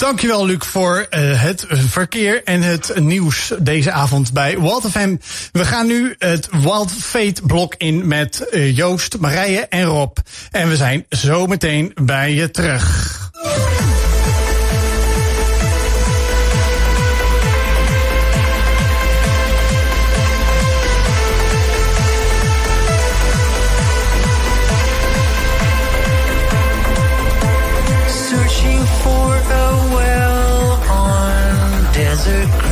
Dankjewel, Luc, voor uh, het verkeer en het nieuws deze avond bij Wild FM. We gaan nu het Wild Fate blok in met uh, Joost, Marije en Rob. En we zijn zo meteen bij je terug. secret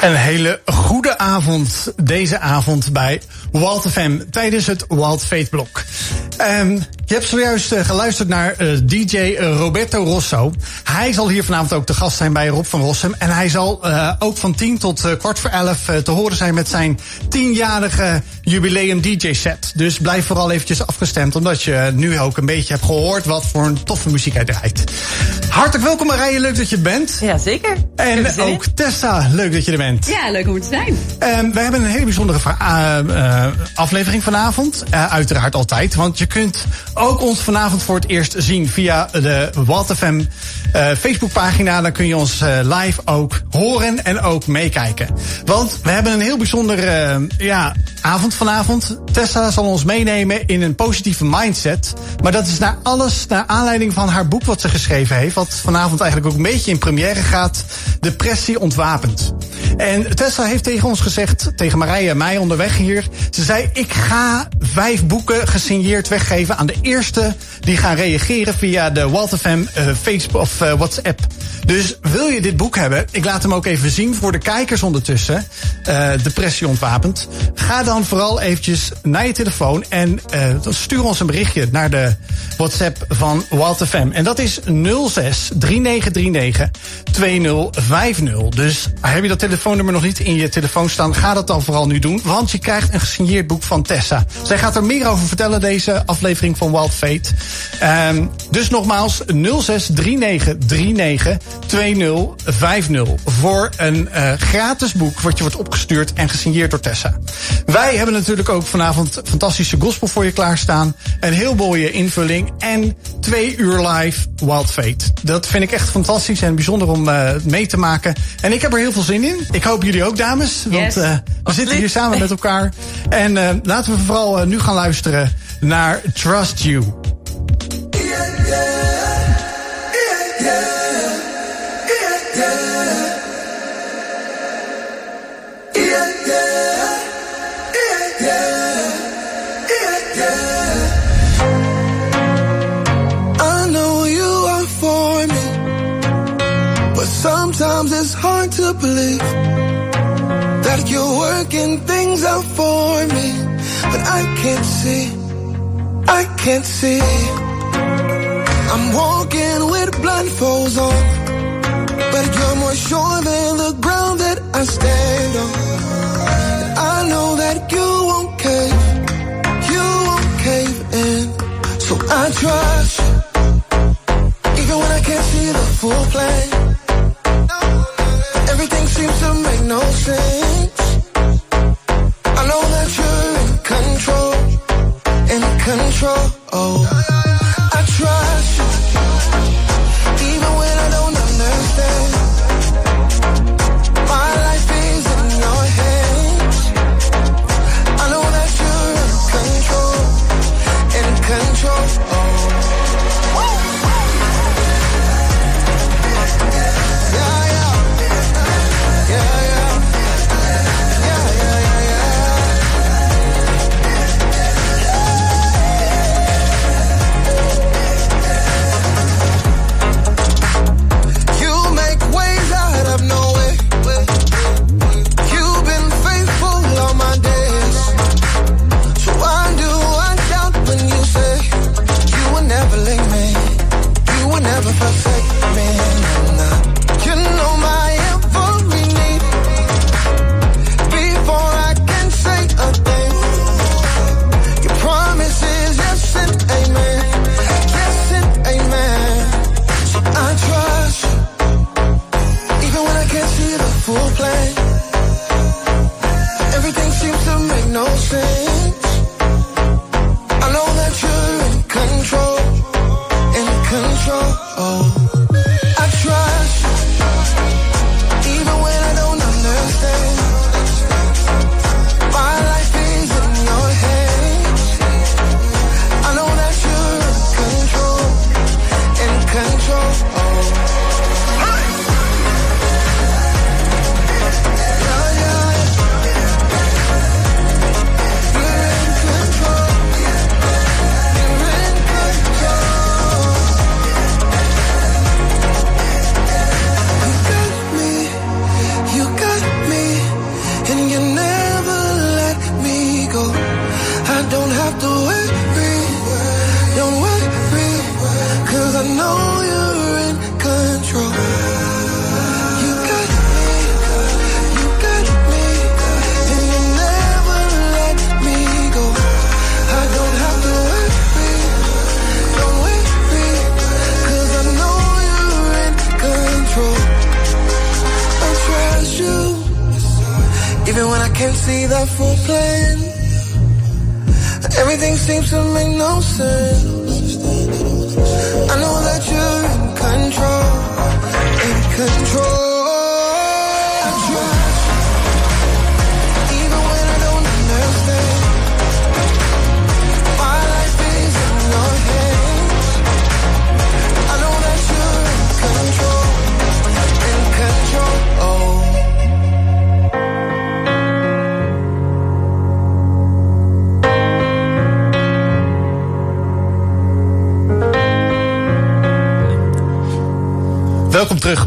Een hele goede avond deze avond bij Wild FM tijdens het Wild Fate blok. Ehm, je hebt zojuist eh, geluisterd naar eh, DJ Roberto Rosso. Hij zal hier vanavond ook te gast zijn bij Rob van Rossum. En hij zal eh, ook van 10 tot eh, kwart voor 11 eh, te horen zijn met zijn tienjarige jubileum DJ set. Dus blijf vooral eventjes afgestemd, omdat je nu ook een beetje hebt gehoord wat voor een toffe muziek hij draait. Hartelijk welkom Marije, leuk dat je er bent. Ja, zeker. Er En ook Tessa, leuk dat je er bent. Ja, leuk om er te zijn. Ehm, we hebben een hele bijzondere eh, eh, aflevering vanavond. Eh, uiteraard altijd. Want je kunt ook ons vanavond voor het eerst zien via de Wild FM eh, Facebookpagina. Dan kun je ons eh, live ook horen en ook meekijken. Want we hebben een heel bijzondere eh, ja, avond vanavond. Tessa zal ons meenemen in een positieve mindset. Maar dat is naar alles naar aanleiding van haar boek wat ze geschreven heeft. Wat vanavond eigenlijk ook een beetje in première gaat. Depressie ontwapend. En Tessa heeft tegen ons gezegd, tegen Marije en mij onderweg hier. Ze zei, ik ga vijf boeken gesigneerd weggeven aan de die gaan reageren via de Walt FM eh, Facebook of eh, WhatsApp. Dus wil je dit boek hebben, ik laat hem ook even zien voor de kijkers ondertussen. Uh, Depressie ontwapend. Ga dan vooral eventjes naar je telefoon en stuur ons een berichtje naar de WhatsApp van Wild FM. En dat is 06 3939 2050. Dus heb je dat telefoonnummer nog niet in je telefoon staan, ga dat dan vooral nu doen. Want je krijgt een gesigneerd boek van Tessa. Zij gaat er meer over vertellen, deze aflevering van Wild Fate. Um, dus nogmaals 06 3939 2050. Voor een uh, gratis boek wat je wordt opgestuurd en gesigneerd door Tessa. Wij hebben natuurlijk ook vanavond fantastische gospel voor je klaarstaan. Een heel mooie invulling en twee uur live Wild Fate. Dat vind ik echt fantastisch en bijzonder om uh, mee te maken. En ik heb er heel veel zin in. Ik hoop jullie ook, dames. Want uh, we zitten hier samen met elkaar. En laten we vooral nu gaan luisteren naar Trust You. Sometimes it's hard to believe that you're working things out for me, but I can't see, I can't see. I'm walking with blindfolds on, but you're more sure than the ground that I stand on. And I know that you won't cave, you won't cave in, so I trust you, even when I can't see the full plan no sense. I know that you're in control, in control.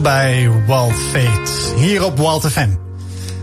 Bij Wild Fate. Hier op Wild FM.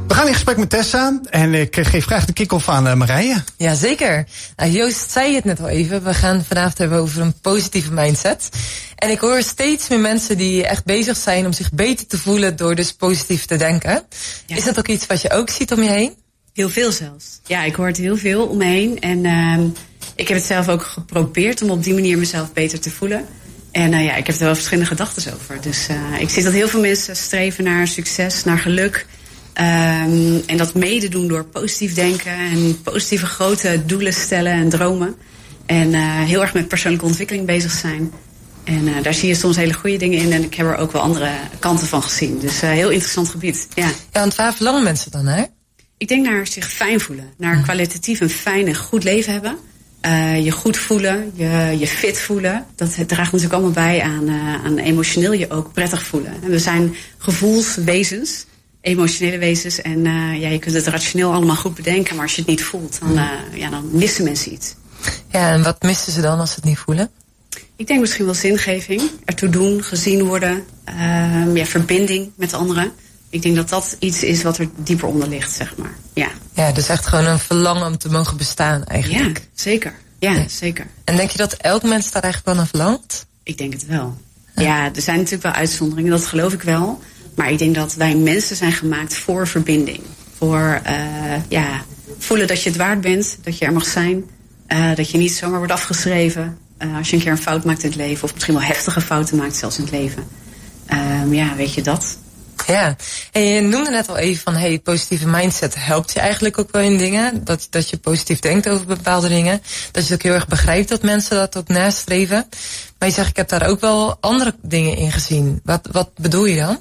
We gaan in gesprek met Tessa en ik geef graag de kick-off aan uh, Marije. Jazeker. Nou, Joost zei het net al even. We gaan vanavond hebben over een positieve mindset. En ik hoor steeds meer mensen die echt bezig zijn om zich beter te voelen door dus positief te denken. Ja. Is dat ook iets wat je ook ziet om je heen? Heel veel zelfs. Ja, ik hoor het heel veel om me heen. En uh, ik heb het zelf ook geprobeerd om op die manier mezelf beter te voelen. En uh, ja, ik heb er wel verschillende gedachten over. Dus uh, ik zie dat heel veel mensen streven naar succes, naar geluk. Um, en dat mede doen door positief denken en positieve grote doelen stellen en dromen. En uh, heel erg met persoonlijke ontwikkeling bezig zijn. En uh, daar zie je soms hele goede dingen in. En ik heb er ook wel andere kanten van gezien. Dus uh, heel interessant gebied. Ja. ja, want waar verlangen mensen dan naar? Ik denk naar zich fijn voelen. Naar kwalitatief een fijn en goed leven hebben. Uh, je goed voelen, je, je fit voelen. Dat draagt natuurlijk allemaal bij aan, uh, aan emotioneel je ook prettig voelen. En we zijn gevoelswezens, emotionele wezens. En uh, ja, je kunt het rationeel allemaal goed bedenken. Maar als je het niet voelt, dan, ja, dan missen mensen iets. Ja, en wat missen ze dan als ze het niet voelen? Ik denk misschien wel zingeving. Ertoe doen, gezien worden. Ehm, ja, verbinding met anderen. Ik denk dat dat iets is wat er dieper onder ligt, zeg maar. Ja, ja dus echt gewoon een verlangen om te mogen bestaan eigenlijk. Ja, zeker. Ja, ja. zeker. En denk je dat elk mens daar eigenlijk wel naar verlangt? Ik denk het wel. Ja. ja, er zijn natuurlijk wel uitzonderingen, dat geloof ik wel. Maar ik denk dat wij mensen zijn gemaakt voor verbinding. Voor uh, ja, voelen dat je het waard bent, dat je er mag zijn. Uh, dat je niet zomaar wordt afgeschreven uh, als je een keer een fout maakt in het leven. Of misschien wel heftige fouten maakt zelfs in het leven. Um, ja, weet je dat? Ja, en je noemde net al even van hey, positieve mindset helpt je eigenlijk ook wel in dingen. Dat, dat je positief denkt over bepaalde dingen. Dat je ook heel erg begrijpt dat mensen dat ook nastreven. Maar je zegt, ik heb daar ook wel andere dingen in gezien. Wat, wat bedoel je dan?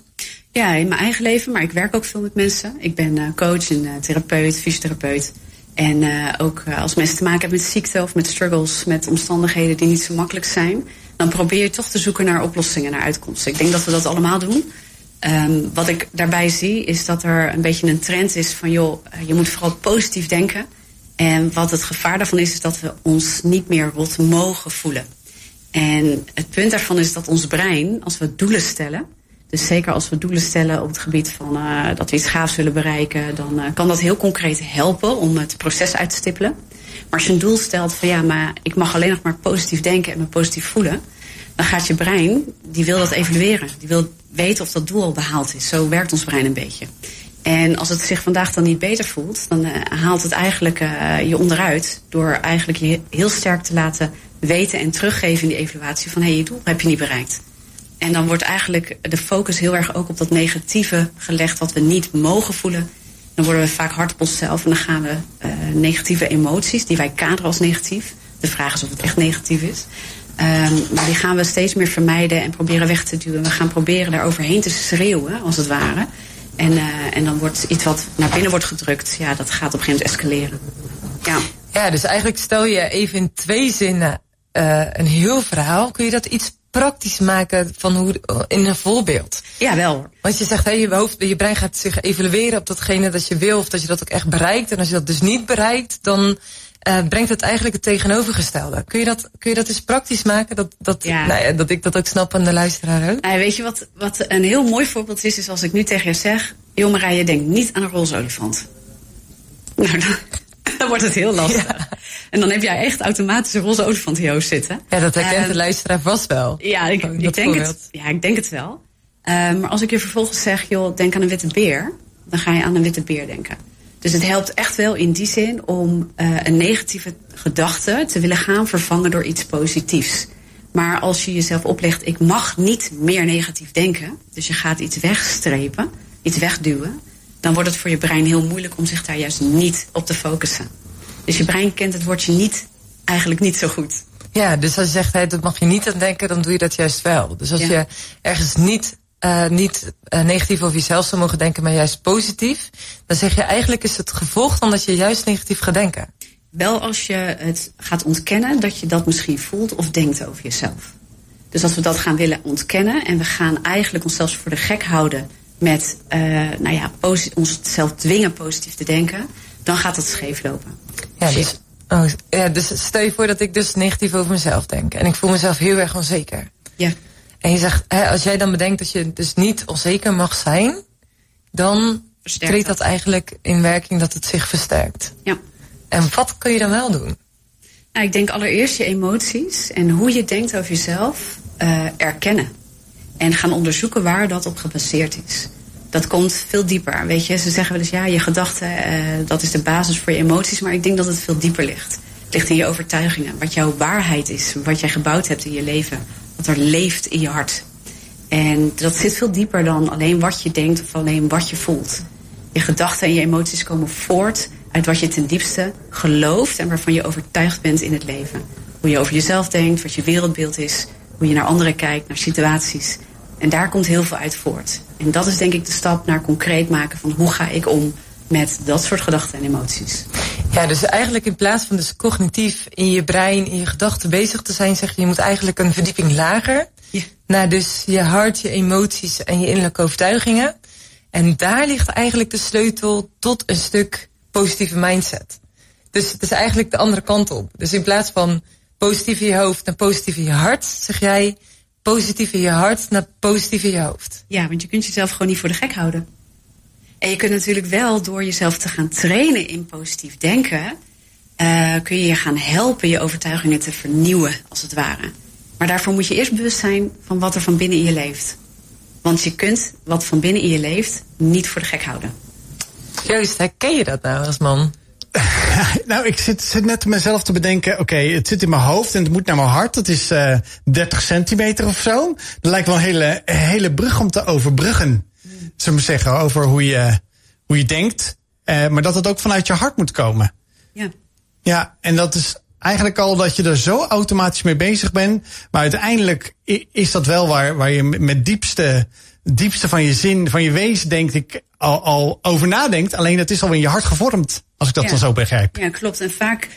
Ja, in mijn eigen leven, maar ik werk ook veel met mensen. Ik ben uh, coach en uh, therapeut, fysiotherapeut. En uh, ook als mensen te maken hebben met ziekte of met struggles, met omstandigheden die niet zo makkelijk zijn, dan probeer je toch te zoeken naar oplossingen, naar uitkomsten. Ik denk dat we dat allemaal doen. Um, wat ik daarbij zie is dat er een beetje een trend is van joh, je moet vooral positief denken. En wat het gevaar daarvan is, is dat we ons niet meer rot mogen voelen. En het punt daarvan is dat ons brein, als we doelen stellen, dus zeker als we doelen stellen op het gebied van uh, dat we iets gaafs willen bereiken, dan uh, kan dat heel concreet helpen om het proces uit te stippelen. Maar als je een doel stelt van ja, maar ik mag alleen nog maar positief denken en me positief voelen, dan gaat je brein, die wil dat evalueren. Die wil weten of dat doel al behaald is. Zo werkt ons brein een beetje. En als het zich vandaag dan niet beter voelt, dan uh, haalt het eigenlijk uh, je onderuit. Door eigenlijk je heel sterk te laten weten en teruggeven in die evaluatie van hé, hey, je doel heb je niet bereikt. En dan wordt eigenlijk de focus heel erg ook op dat negatieve gelegd wat we niet mogen voelen. Dan worden we vaak hard op onszelf en dan gaan we uh, negatieve emoties, die wij kaderen als negatief. De vraag is of het echt negatief is. Um, maar die gaan we steeds meer vermijden en proberen weg te duwen. We gaan proberen daar overheen te schreeuwen, als het ware. En, uh, en dan wordt iets wat naar binnen wordt gedrukt, ja, dat gaat op een gegeven moment escaleren. Ja, ja dus eigenlijk stel je even in twee zinnen uh, een heel verhaal. Kun je dat iets praktisch maken van hoe, in een voorbeeld? Ja, wel. Want je zegt, hé, je, hoofd, je brein gaat zich evalueren op datgene dat je wil, of dat je dat ook echt bereikt. En als je dat dus niet bereikt, dan uh, brengt het eigenlijk het tegenovergestelde. Kun je dat, kun je dat eens praktisch maken? Dat, dat, ja. Nou ja, dat ik dat ook snap aan de luisteraar ook? Nou, weet je wat, wat een heel mooi voorbeeld is, is als ik nu tegen je zeg... joh Marije, denk niet aan een roze olifant. Nou, dan, dan wordt het heel lastig. Ja. En dan heb jij echt automatisch een roze olifant in je hoofd zitten. Ja, dat herkent uh, de luisteraar vast wel. Ja, ik, ik denk, het, ja ik denk het wel. Uh, maar als ik je vervolgens zeg, joh, denk aan een witte beer... dan ga je aan een witte beer denken. Dus het helpt echt wel in die zin om uh, een negatieve gedachte te willen gaan vervangen door iets positiefs. Maar als je jezelf oplegt, ik mag niet meer negatief denken, dus je gaat iets wegstrepen, iets wegduwen, dan wordt het voor je brein heel moeilijk om zich daar juist niet op te focussen. Dus je brein kent het woordje niet eigenlijk niet zo goed. Ja, dus als je zegt, hey, dat mag je niet aan denken, dan doe je dat juist wel. Dus als ja. je ergens niet uh, niet uh, negatief over jezelf zou mogen denken, maar juist positief, dan zeg je eigenlijk is het gevolg van dat je juist negatief gaat denken. Wel als je het gaat ontkennen dat je dat misschien voelt of denkt over jezelf. Dus als we dat gaan willen ontkennen en we gaan eigenlijk onszelf voor de gek houden met, uh, nou ja, onszelf dwingen positief te denken, dan gaat het scheef lopen. Ja, dus, oh, ja, dus stel je voor dat ik dus negatief over mezelf denk en ik voel mezelf heel erg onzeker. Ja. En je zegt, hè, als jij dan bedenkt dat je dus niet onzeker mag zijn, dan Versterkt treedt dat dat. eigenlijk in werking dat het zich versterkt. Ja. En wat kun je dan wel doen? Nou, ik denk allereerst je emoties en hoe je denkt over jezelf eh, erkennen. En gaan onderzoeken waar dat op gebaseerd is. Dat komt veel dieper. Weet je, ze zeggen wel eens ja, je gedachten, eh, dat is de basis voor je emoties. Maar ik denk dat het veel dieper ligt. Het ligt in je overtuigingen. Wat jouw waarheid is. Wat jij gebouwd hebt in je leven. Wat er leeft in je hart. En dat zit veel dieper dan alleen wat je denkt of alleen wat je voelt. Je gedachten en je emoties komen voort uit wat je ten diepste gelooft en waarvan je overtuigd bent in het leven. Hoe je over jezelf denkt, wat je wereldbeeld is, hoe je naar anderen kijkt, naar situaties. En daar komt heel veel uit voort. En dat is denk ik de stap naar concreet maken van hoe ga ik om met dat soort gedachten en emoties. Ja, dus eigenlijk in plaats van dus cognitief in je brein, in je gedachten bezig te zijn, zeg je, je moet eigenlijk een verdieping lager. Ja. Naar dus je hart, je emoties en je innerlijke overtuigingen. En daar ligt eigenlijk de sleutel tot een stuk positieve mindset. Dus het is eigenlijk de andere kant op. Dus in plaats van positief in je hoofd naar positief in je hart, zeg jij positief in je hart naar positief in je hoofd. Ja, want je kunt jezelf gewoon niet voor de gek houden. En je kunt natuurlijk wel door jezelf te gaan trainen in positief denken, eh, kun je je gaan helpen je overtuigingen te vernieuwen, als het ware. Maar daarvoor moet je eerst bewust zijn van wat er van binnen in je leeft. Want je kunt wat van binnen in je leeft niet voor de gek houden. Joost, herken je dat nou als man? Nou, ik zit, zit net mezelf te bedenken. Oké, het zit in mijn hoofd en het moet naar mijn hart. Dat is eh 30 centimeter of zo. Dat lijkt wel een hele, een hele brug om te overbruggen. Zullen we zeggen, over hoe je, hoe je denkt. Eh, maar dat het ook vanuit je hart moet komen. Ja. Ja, en dat is eigenlijk al dat je er zo automatisch mee bezig bent. Maar uiteindelijk is dat wel waar, waar je met diepste, diepste van je zin, van je wezen, denk ik, al, al over nadenkt. Alleen het is al in je hart gevormd, als ik dat Ja. dan zo begrijp. Ja, klopt. En vaak,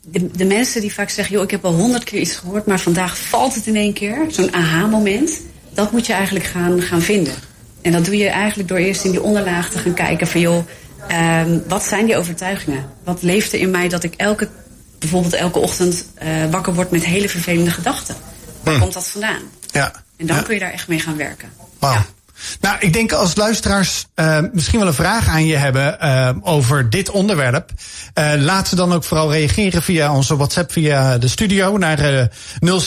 de, de mensen die vaak zeggen, joh, ik heb al honderd keer iets gehoord, maar vandaag valt het in één keer. Zo'n aha-moment. Dat moet je eigenlijk gaan, gaan vinden. En dat doe je eigenlijk door eerst in die onderlaag te gaan kijken van, joh, ehm, wat zijn die overtuigingen? Wat leeft er in mij dat ik elke, bijvoorbeeld elke ochtend eh, wakker word met hele vervelende gedachten? Waar komt dat vandaan? Ja. En dan ja. kun je daar echt mee gaan werken. Wauw. Ja. Nou, ik denk als luisteraars uh, misschien wel een vraag aan je hebben uh, over dit onderwerp. Uh, laat ze dan ook vooral reageren via onze WhatsApp, via de studio naar uh, 0639392050.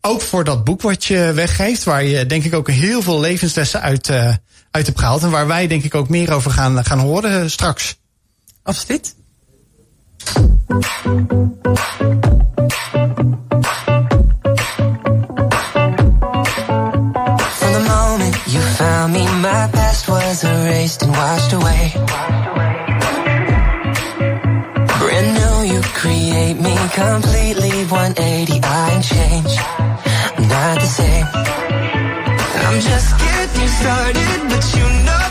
Ook voor dat boek wat je weggeeft, waar je denk ik ook heel veel levenslessen uit, uit hebt gehaald. En waar wij denk ik ook meer over gaan, gaan horen straks. Absoluut. Was erased and washed away. Brand new, you create me completely 180. I ain't changed, I'm not the same. I'm just getting started, but you know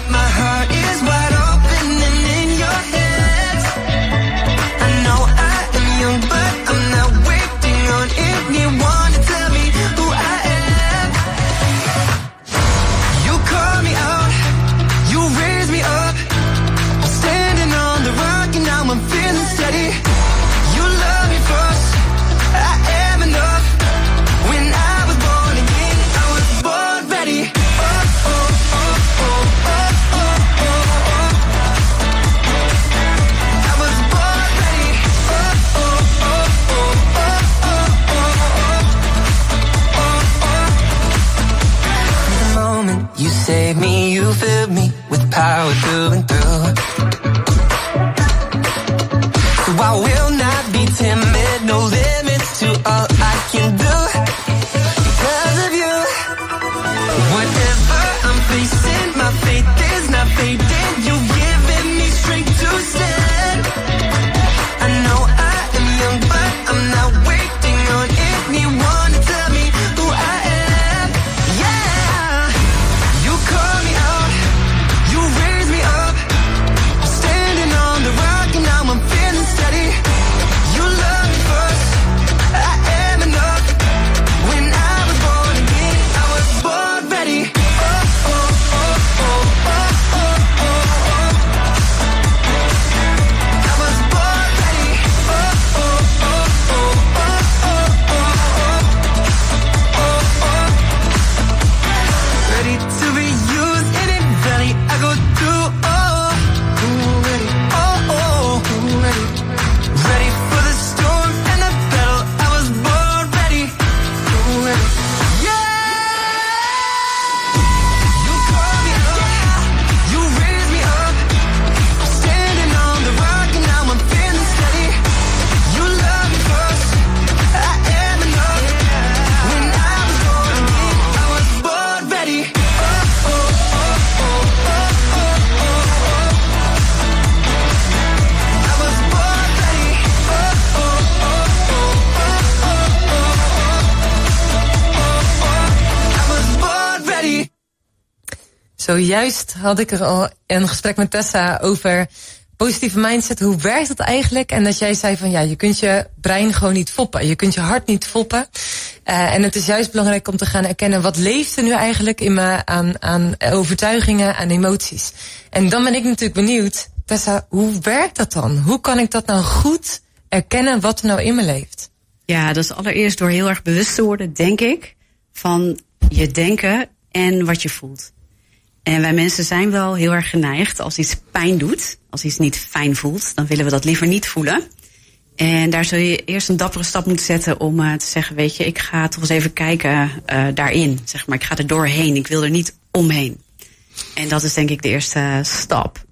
Zojuist had ik er al een gesprek met Tessa over positieve mindset. Hoe werkt dat eigenlijk? En dat jij zei van ja, je kunt je brein gewoon niet foppen. Je kunt je hart niet foppen. Uh, en het is juist belangrijk om te gaan erkennen wat leeft er nu eigenlijk in me aan, aan overtuigingen, aan emoties. En dan ben ik natuurlijk benieuwd, Tessa, hoe werkt dat dan? Hoe kan ik dat nou goed erkennen wat er nou in me leeft? Ja, dat is allereerst door heel erg bewust te worden, denk ik, van je denken en wat je voelt. En wij mensen zijn wel heel erg geneigd als iets pijn doet, als iets niet fijn voelt, dan willen we dat liever niet voelen. En daar zul je eerst een dappere stap moeten zetten om uh, te zeggen, weet je, ik ga toch eens even kijken uh, daarin. Zeg maar, ik ga er doorheen, ik wil er niet omheen. En dat is denk ik de eerste stap.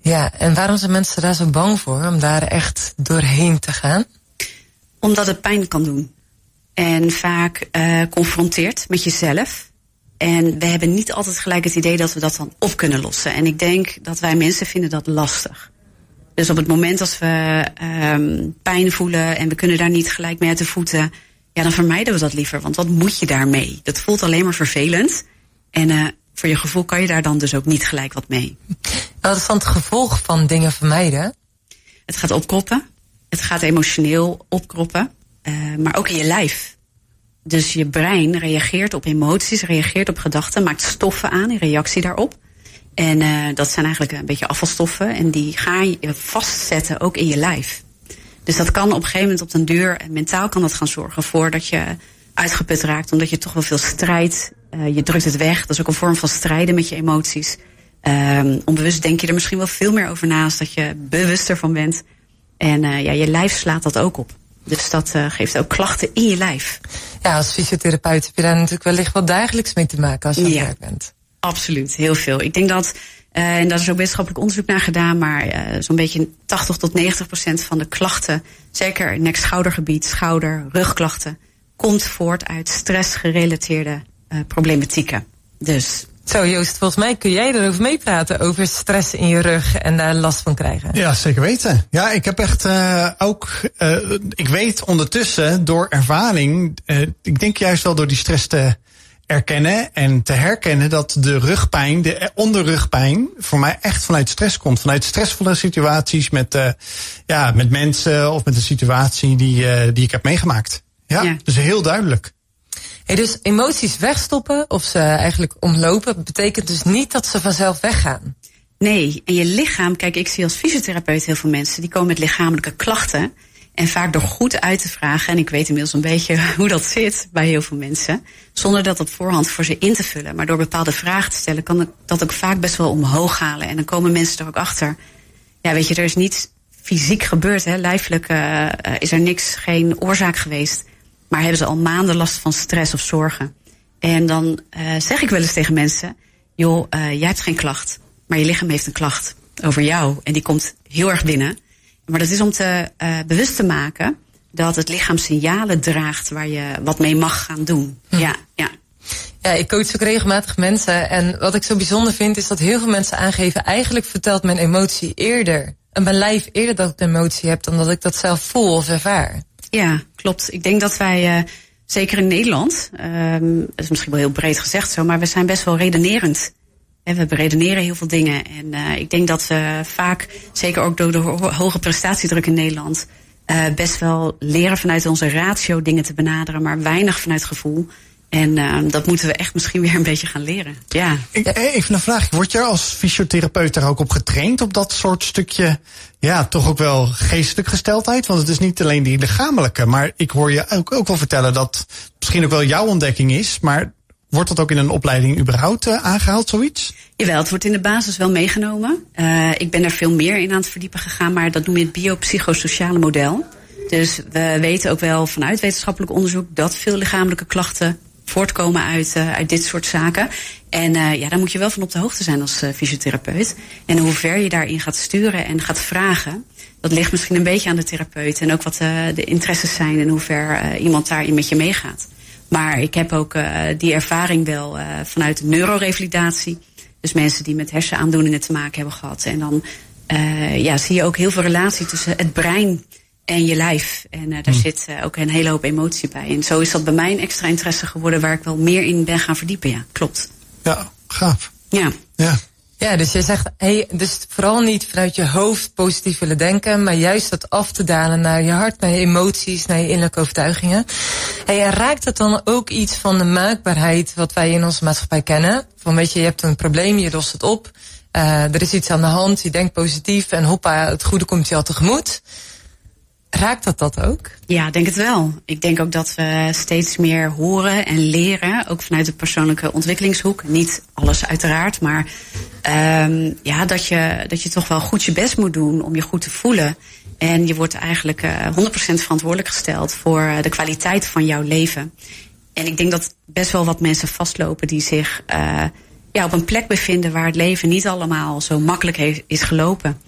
Ja, en waarom zijn mensen daar zo bang voor om daar echt doorheen te gaan? Omdat het pijn kan doen. En vaak uh, confronteert met jezelf. En we hebben niet altijd gelijk het idee dat we dat dan op kunnen lossen. En ik denk dat wij mensen vinden dat lastig. Dus op het moment als we um, pijn voelen en we kunnen daar niet gelijk mee uit de voeten, ja, dan vermijden we dat liever. Want wat moet je daarmee? Dat voelt alleen maar vervelend. En uh, voor je gevoel kan je daar dan dus ook niet gelijk wat mee. Wat is dan het gevolg van dingen vermijden? Het gaat opkroppen. Het gaat emotioneel opkroppen. Uh, maar ook in je lijf. Dus je brein reageert op emoties, reageert op gedachten, maakt stoffen aan in reactie daarop. En uh, dat zijn eigenlijk een beetje afvalstoffen. En die ga je vastzetten ook in je lijf. Dus dat kan op een gegeven moment op den duur, mentaal kan dat gaan zorgen voor dat je uitgeput raakt. Omdat je toch wel veel strijdt. Uh, je drukt het weg. Dat is ook een vorm van strijden met je emoties. Um, onbewust denk je er misschien wel veel meer over na als dat je bewuster van bent. En ja, je lijf slaat dat ook op. Dus dat uh, geeft ook klachten in je lijf. Ja, als fysiotherapeut heb je daar natuurlijk wellicht wel dagelijks mee te maken als je Ja. werk bent. Absoluut, heel veel. Ik denk dat, uh, en daar is ook wetenschappelijk onderzoek naar gedaan, maar uh, zo'n beetje 80 tot 90 procent van de klachten, zeker nek-schoudergebied, schouder, rugklachten, komt voort uit stressgerelateerde problematieken. Dus Zo Joost, volgens mij kun jij erover meepraten over stress in je rug en daar last van krijgen. Ja, zeker weten. Ja, ik heb echt uh, ook. Uh, ik weet ondertussen door ervaring. Uh, ik denk juist wel door die stress te erkennen en te herkennen dat de rugpijn, de onderrugpijn, voor mij echt vanuit stress komt. Vanuit stressvolle situaties met, uh, ja, met mensen of met een situatie die, uh, die ik heb meegemaakt. Ja, ja. dus heel duidelijk. Hey, dus emoties wegstoppen of ze eigenlijk omlopen, betekent dus niet dat ze vanzelf weggaan. Nee, en je lichaam, kijk, ik zie als fysiotherapeut heel veel mensen die komen met lichamelijke klachten. En vaak door goed uit te vragen, en ik weet inmiddels een beetje hoe dat zit bij heel veel mensen, zonder dat op voorhand voor ze in te vullen, maar door bepaalde vragen te stellen, kan ik dat ook vaak best wel omhoog halen. En dan komen mensen er ook achter. Ja, weet je, er is niets fysiek gebeurd, hè. lijfelijk uh, is er niks, geen oorzaak geweest. Maar hebben ze al maanden last van stress of zorgen. En dan uh, zeg ik wel eens tegen mensen, joh, uh, jij hebt geen klacht, maar je lichaam heeft een klacht over jou. En die komt heel erg binnen. Maar dat is om te uh, bewust te maken dat het lichaam signalen draagt waar je wat mee mag gaan doen. Hm. Ja, ja. Ja, ik coach ook regelmatig mensen. En wat ik zo bijzonder vind is dat heel veel mensen aangeven... eigenlijk vertelt mijn emotie eerder... en mijn lijf eerder dat ik een emotie heb... dan dat ik dat zelf voel of ervaar. Ja, klopt. Ik denk dat wij, uh, zeker in Nederland... Um, is misschien wel heel breed gezegd zo... maar we zijn best wel redenerend. En we beredeneren heel veel dingen. En uh, ik denk dat we vaak, zeker ook door de ho hoge prestatiedruk in Nederland, uh, best wel leren vanuit onze ratio dingen te benaderen, maar weinig vanuit gevoel. En uh, dat moeten we echt misschien weer een beetje gaan leren. Ja. Ik, even een vraag. Word jij als fysiotherapeut daar ook op getraind? Op dat soort stukje, ja, toch ook wel geestelijke gesteldheid? Want het is niet alleen die lichamelijke. Maar ik hoor je ook, ook wel vertellen dat misschien ook wel jouw ontdekking is. Maar Wordt dat ook in een opleiding überhaupt uh, aangehaald, zoiets? Jawel, het wordt in de basis wel meegenomen. Uh, ik ben er veel meer in aan het verdiepen gegaan, maar dat noem je het biopsychosociale model. Dus we weten ook wel vanuit wetenschappelijk onderzoek dat veel lichamelijke klachten voortkomen uit, uh, uit dit soort zaken. En uh, ja, daar moet je wel van op de hoogte zijn als uh, fysiotherapeut. En hoe ver je daarin gaat sturen en gaat vragen, dat ligt misschien een beetje aan de therapeut. En ook wat de interesses zijn en hoe ver iemand daarin met je meegaat. Maar ik heb ook die ervaring wel vanuit de neurorevalidatie. Dus mensen die met hersenaandoeningen te maken hebben gehad. En dan ja, zie je ook heel veel relatie tussen het brein en je lijf. En daar hmm. zit ook een hele hoop emotie bij. En zo is dat bij mij een extra interesse geworden waar ik wel meer in ben gaan verdiepen. Ja, klopt. Ja, gaaf. Ja. Ja. Ja, dus je zegt, hey, dus vooral niet vanuit je hoofd positief willen denken, maar juist dat af te dalen naar je hart, naar je emoties, naar je innerlijke overtuigingen. Hey, en raakt het dan ook iets van de maakbaarheid wat wij in onze maatschappij kennen? Van weet je, je hebt een probleem, je lost het op, uh, er is iets aan de hand, je denkt positief en hoppa, het goede komt je al tegemoet. Raakt dat dat ook? Ja, denk het wel. Ik denk ook dat we steeds meer horen en leren, ook vanuit de persoonlijke ontwikkelingshoek. Niet alles uiteraard, maar um, ja, dat, je, dat je toch wel goed je best moet doen om je goed te voelen. En je wordt eigenlijk uh, 100% verantwoordelijk gesteld voor uh, de kwaliteit van jouw leven. En ik denk dat best wel wat mensen vastlopen die zich uh, ja, op een plek bevinden waar het leven niet allemaal zo makkelijk heeft, is gelopen.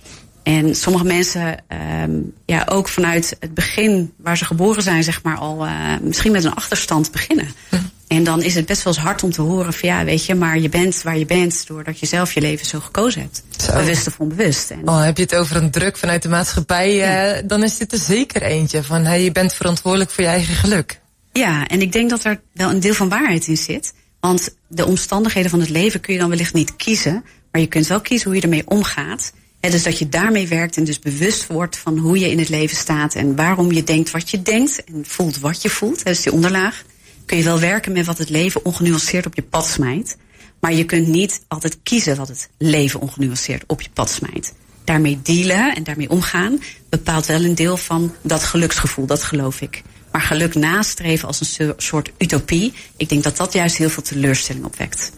En sommige mensen, um, ja, ook vanuit het begin waar ze geboren zijn, zeg maar, al uh, misschien met een achterstand beginnen. Hm. En dan is het best wel eens hard om te horen van ja, weet je, maar je bent waar je bent doordat je zelf je leven zo gekozen hebt. Zo. Bewust of onbewust. En oh, heb je het over een druk vanuit de maatschappij, ja. uh, dan is dit er zeker eentje van hey, je bent verantwoordelijk voor je eigen geluk. Ja, en ik denk dat er wel een deel van waarheid in zit. Want de omstandigheden van het leven kun je dan wellicht niet kiezen, maar je kunt wel kiezen hoe je ermee omgaat. Dus dat je daarmee werkt en dus bewust wordt van hoe je in het leven staat en waarom je denkt wat je denkt en voelt wat je voelt. Dus die onderlaag. Kun je wel werken met wat het leven ongenuanceerd op je pad smijt. Maar je kunt niet altijd kiezen wat het leven ongenuanceerd op je pad smijt. Daarmee dealen en daarmee omgaan bepaalt wel een deel van dat geluksgevoel, dat geloof ik. Maar geluk nastreven als een soort utopie, ik denk dat dat juist heel veel teleurstelling opwekt.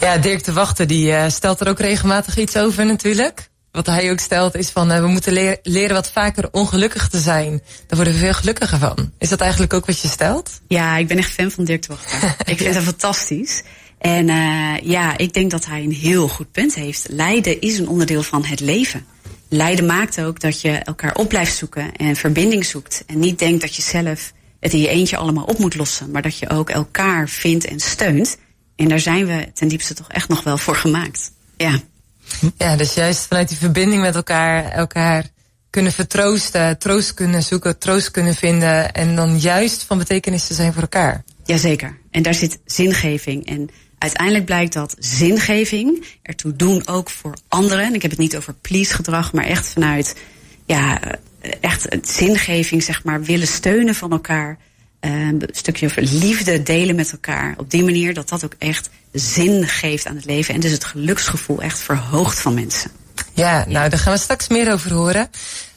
Ja, Dirk de Wachter die uh, stelt er ook regelmatig iets over natuurlijk wat hij ook stelt is van uh, we moeten leren, leren wat vaker ongelukkig te zijn. Daar worden we veel gelukkiger van. Is dat eigenlijk ook wat je stelt? Ja, ik ben echt fan van Dirk de Wachter. ik vind hem fantastisch. En uh, ja, ik denk dat hij een heel goed punt heeft. Lijden is een onderdeel van het leven. Lijden maakt ook dat je elkaar op blijft zoeken en verbinding zoekt. En niet denkt dat je zelf het in je eentje allemaal op moet lossen. Maar dat je ook elkaar vindt en steunt. En daar zijn we ten diepste toch echt nog wel voor gemaakt. Ja. Ja, dus juist vanuit die verbinding met elkaar, elkaar kunnen vertroosten, troost kunnen zoeken, troost kunnen vinden en dan juist van betekenis te zijn voor elkaar. Jazeker. En daar zit zingeving. En uiteindelijk blijkt dat zingeving ertoe doen ook voor anderen. En ik heb het niet over please gedrag, maar echt vanuit ja, echt zingeving, zeg maar, willen steunen van elkaar. Een stukje liefde delen met elkaar. Op die manier dat dat ook echt zin geeft aan het leven. En dus het geluksgevoel echt verhoogt van mensen. Ja, nou daar gaan we straks meer over horen.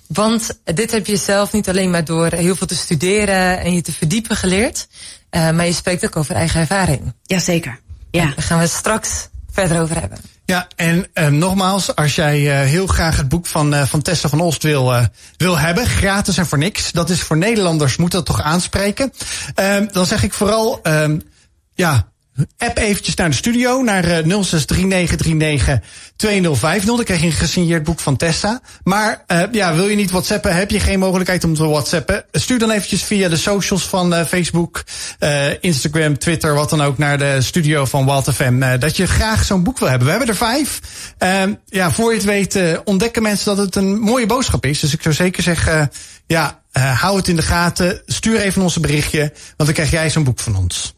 Want dit heb je zelf niet alleen maar door heel veel te studeren en je te verdiepen geleerd. Uh, maar je spreekt ook over eigen ervaring. Jazeker. Ja. Daar gaan we straks verder over hebben. Ja, en uh, nogmaals, als jij uh, heel graag het boek van, uh, van Tessa van Olst wil, wil hebben, gratis en voor niks, dat is voor Nederlanders, moet dat toch aanspreken. Ehm, dan zeg ik vooral, ehm, ja, App eventjes naar de studio, naar uh, 063939 2050. Dan krijg je een gesigneerd boek van Tessa. Maar uh, ja, wil je niet whatsappen, heb je geen mogelijkheid om te whatsappen. Stuur dan eventjes via de socials van uh, Facebook, Instagram, Twitter, wat dan ook, naar de studio van Walt FM. dat je graag zo'n boek wil hebben. We hebben er vijf. Ehm, ja, voor je het weet ontdekken mensen dat het een mooie boodschap is. Dus ik zou zeker zeggen, ja, hou het in de gaten. Stuur even ons een berichtje, want dan krijg jij zo'n boek van ons.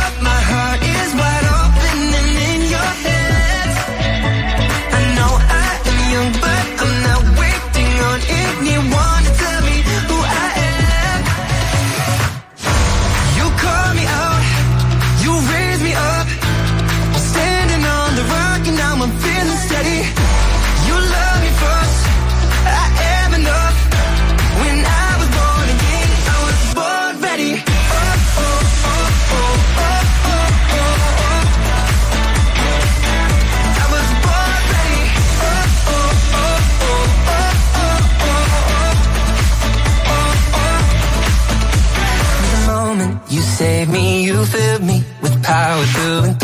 you filled me with power to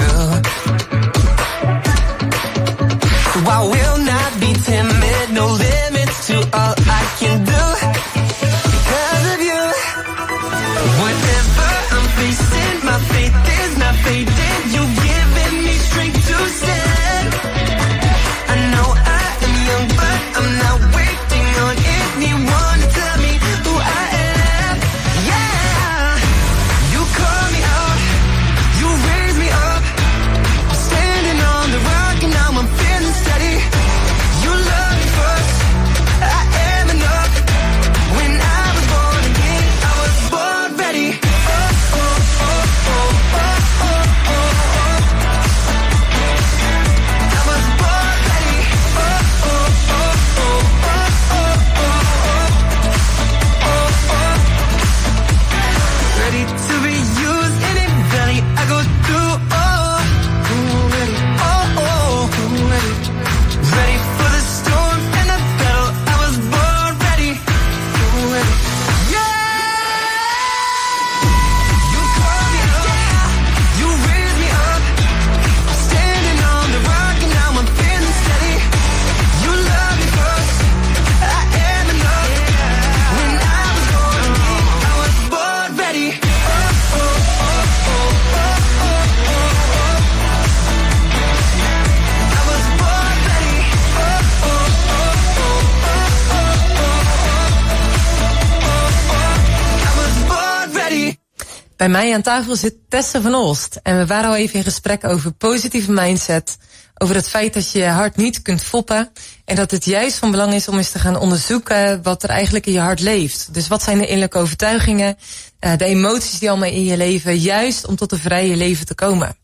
Bij mij aan tafel zit Tessa van Olst. En we waren al even in gesprek over positieve mindset. Over het feit dat je je hart niet kunt foppen. En dat het juist van belang is om eens te gaan onderzoeken wat er eigenlijk in je hart leeft. Dus wat zijn de innerlijke overtuigingen, uh, de emoties die allemaal in je leven, juist om tot een vrije leven te komen.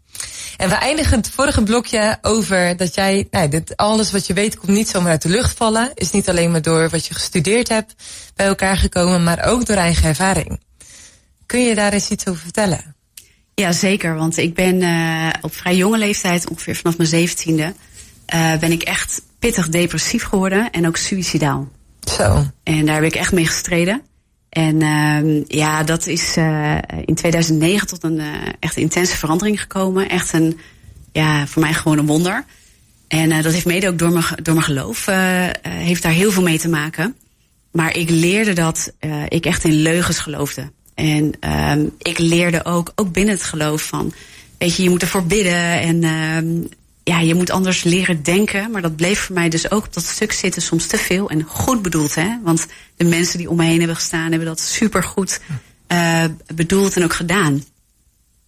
En we eindigen het vorige blokje over dat jij, nou, dit, alles wat je weet komt niet zomaar uit de lucht vallen. Is niet alleen maar door wat je gestudeerd hebt bij elkaar gekomen, maar ook door eigen ervaring. Kun je daar eens iets over vertellen? Ja, zeker. Want ik ben uh, op vrij jonge leeftijd, ongeveer vanaf mijn zeventiende, uh, ben ik echt pittig depressief geworden en ook suicidaal. Zo. En daar heb ik echt mee gestreden. En uh, ja, dat is uh, in 2009 tot een echt intense verandering gekomen. Echt een, ja, voor mij gewoon een wonder. En dat heeft mede ook door mijn, door mijn geloof, heeft daar heel veel mee te maken. Maar ik leerde dat ik echt in leugens geloofde. En uh, ik leerde ook, ook binnen het geloof van, weet je, je moet ervoor bidden en uh, ja, je moet anders leren denken. Maar dat bleef voor mij dus ook op dat stuk zitten soms te veel en goed bedoeld, hè? Want de mensen die om me heen hebben gestaan hebben dat super goed uh, bedoeld en ook gedaan.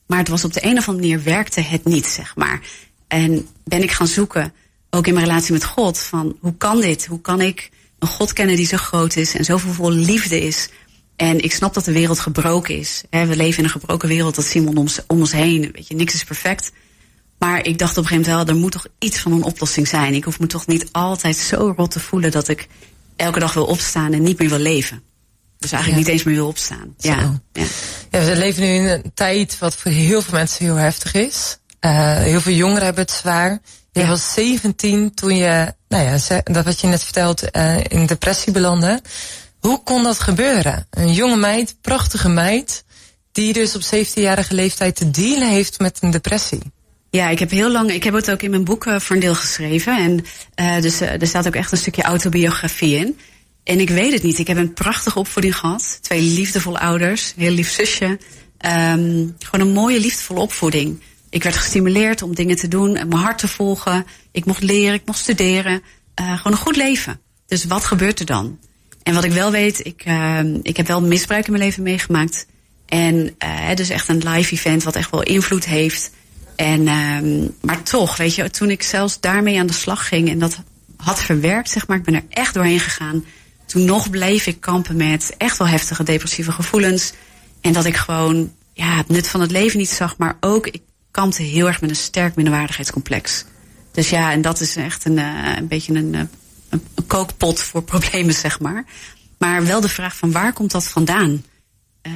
Maar het was op de een of andere manier werkte het niet, zeg maar. En ben ik gaan zoeken, ook in mijn relatie met God, van hoe kan dit? Hoe kan ik een God kennen die zo groot is en zoveel vol liefde is? En ik snap dat de wereld gebroken is. We leven in een gebroken wereld, dat zien we om ons, om ons heen. Weet je, niks is perfect. Maar ik dacht op een gegeven moment wel, er moet toch iets van een oplossing zijn. Ik hoef me toch niet altijd zo rot te voelen dat ik elke dag wil opstaan en niet meer wil leven. Dus eigenlijk ja. niet eens meer wil opstaan. Ja. ja. Ja. we leven nu in een tijd wat voor heel veel mensen heel heftig is. Uh, heel veel jongeren hebben het zwaar. Je ja. was 17 toen je, nou ja, dat wat je net vertelt, uh, in depressie belandde. Hoe kon dat gebeuren? Een jonge meid, prachtige meid, die dus op 17-jarige leeftijd te dealen heeft met een depressie. Ja, ik heb heel lang, ik heb het ook in mijn boek uh, voor een deel geschreven. En uh, dus uh, er staat ook echt een stukje autobiografie in. En ik weet het niet. Ik heb een prachtige opvoeding gehad. Twee liefdevolle ouders, heel lief zusje. Um, gewoon een mooie, liefdevolle opvoeding. Ik werd gestimuleerd om dingen te doen, mijn hart te volgen. Ik mocht leren, ik mocht studeren. gewoon een goed leven. Dus wat gebeurt er dan? En wat ik wel weet, ik, ik heb wel misbruik in mijn leven meegemaakt. En dus echt een live event wat echt wel invloed heeft. En, um, maar toch, weet je, toen ik zelfs daarmee aan de slag ging en dat had verwerkt, zeg maar, ik ben er echt doorheen gegaan. Toen nog bleef ik kampen met echt wel heftige depressieve gevoelens. En dat ik gewoon ja, het nut van het leven niet zag, maar ook ik kampte heel erg met een sterk minderwaardigheidscomplex. Dus ja, en dat is echt een, uh, een beetje een, een, kookpot voor problemen, zeg maar. Maar wel de vraag van waar komt dat vandaan? Uh,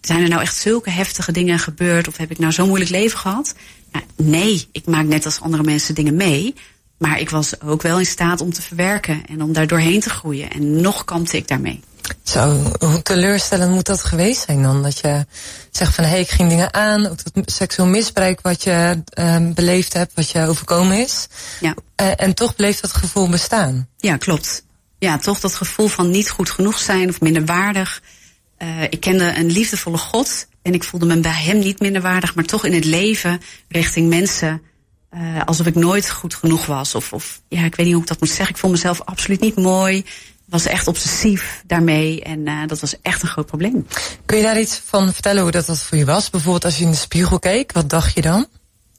zijn er nou echt zulke heftige dingen gebeurd? Of heb ik nou zo'n moeilijk leven gehad? Ja, nee, ik maak net als andere mensen dingen mee. Maar ik was ook wel in staat om te verwerken en om daar doorheen te groeien. En nog kampte ik daarmee. Zo, hoe teleurstellend moet dat geweest zijn dan? Dat je zegt van hé, hey, ik ging dingen aan. Ook dat seksueel misbruik wat je uh, beleefd hebt, wat je overkomen is. Ja. Uh, en toch bleef dat gevoel bestaan. Ja, klopt. Ja, toch dat gevoel van niet goed genoeg zijn of minder waardig. Uh, ik kende een liefdevolle God en ik voelde me bij hem niet minder waardig, maar toch in het leven richting mensen uh, alsof ik nooit goed genoeg was. Of, of ja, ik weet niet hoe ik dat moet zeggen. Ik vond mezelf absoluut niet mooi. Was echt obsessief daarmee en uh, dat was echt een groot probleem. Kun je daar iets van vertellen hoe dat, dat voor je was? Bijvoorbeeld als je in de spiegel keek, wat dacht je dan?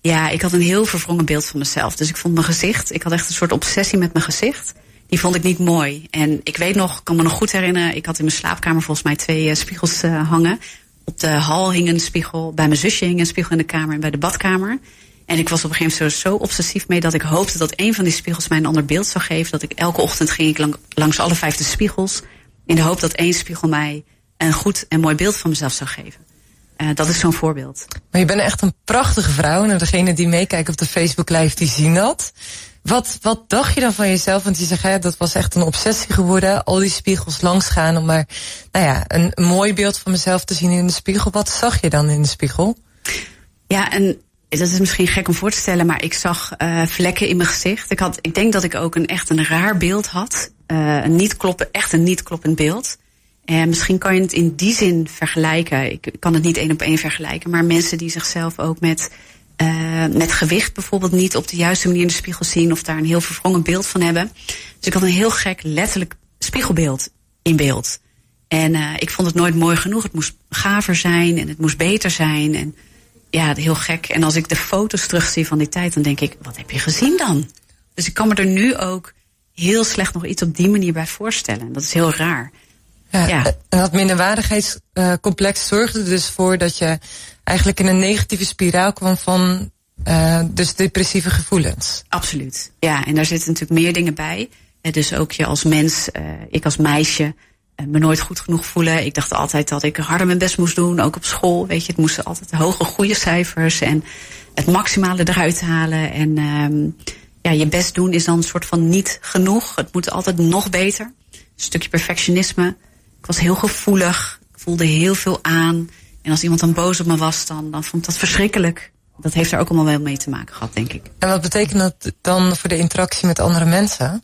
Ja, ik had een heel verwrongen beeld van mezelf. Dus ik vond mijn gezicht, ik had echt een soort obsessie met mijn gezicht die vond ik niet mooi. En ik weet nog, ik kan me nog goed herinneren, ik had in mijn slaapkamer volgens mij twee uh, spiegels uh, hangen. Op de hal hing een spiegel, bij mijn zusje hing een spiegel in de kamer en bij de badkamer. En ik was op een gegeven moment zo, zo obsessief mee dat ik hoopte dat een van die spiegels mij een ander beeld zou geven. Dat ik elke ochtend ging ik lang, langs alle vijfde spiegels. In de hoop dat één spiegel mij een goed en mooi beeld van mezelf zou geven. Uh, dat is zo'n voorbeeld. Maar je bent echt een prachtige vrouw. En degene die meekijken op de Facebook live, die zien dat. Wat, wat dacht je dan van jezelf? Want je zegt, hè, dat was echt een obsessie geworden. Al die spiegels langs gaan om maar nou ja, een mooi beeld van mezelf te zien in de spiegel. Wat zag je dan in de spiegel? Ja, en dat is misschien gek om voor te stellen, maar ik zag uh, vlekken in mijn gezicht. Ik, had, ik denk dat ik ook een echt een raar beeld had. Uh, een niet kloppen, echt een niet kloppend beeld. En misschien kan je het in die zin vergelijken. Ik kan het niet één op één vergelijken, maar mensen die zichzelf ook met uh, met gewicht bijvoorbeeld niet op de juiste manier in de spiegel zien of daar een heel verwrongen beeld van hebben. Dus ik had een heel gek letterlijk spiegelbeeld in beeld. En eh, ik vond het nooit mooi genoeg. Het moest gaver zijn en het moest beter zijn. En ja, heel gek. En als ik de foto's terugzie van die tijd, dan denk ik, wat heb je gezien dan? Dus ik kan me er nu ook heel slecht nog iets op die manier bij voorstellen. Dat is heel raar. Ja, Ja. En dat minderwaardigheidscomplex zorgde er dus voor dat je eigenlijk in een negatieve spiraal kwam van eh, dus depressieve gevoelens. Absoluut. Ja, en daar zitten natuurlijk meer dingen bij. Eh, dus ook je als mens, eh, ik als meisje, eh, me nooit goed genoeg voelen. Ik dacht altijd dat ik harder mijn best moest doen, ook op school. Weet je, het moesten altijd hoge, goede cijfers en het maximale eruit halen. En ehm, ja, je best doen is dan een soort van niet genoeg. Het moet altijd nog beter. Een stukje perfectionisme. Ik was heel gevoelig. Voelde heel veel aan. En als iemand dan boos op me was, dan, dan vond ik dat verschrikkelijk. Dat heeft er ook allemaal wel mee te maken gehad, denk ik. En wat betekent dat dan voor de interactie met andere mensen?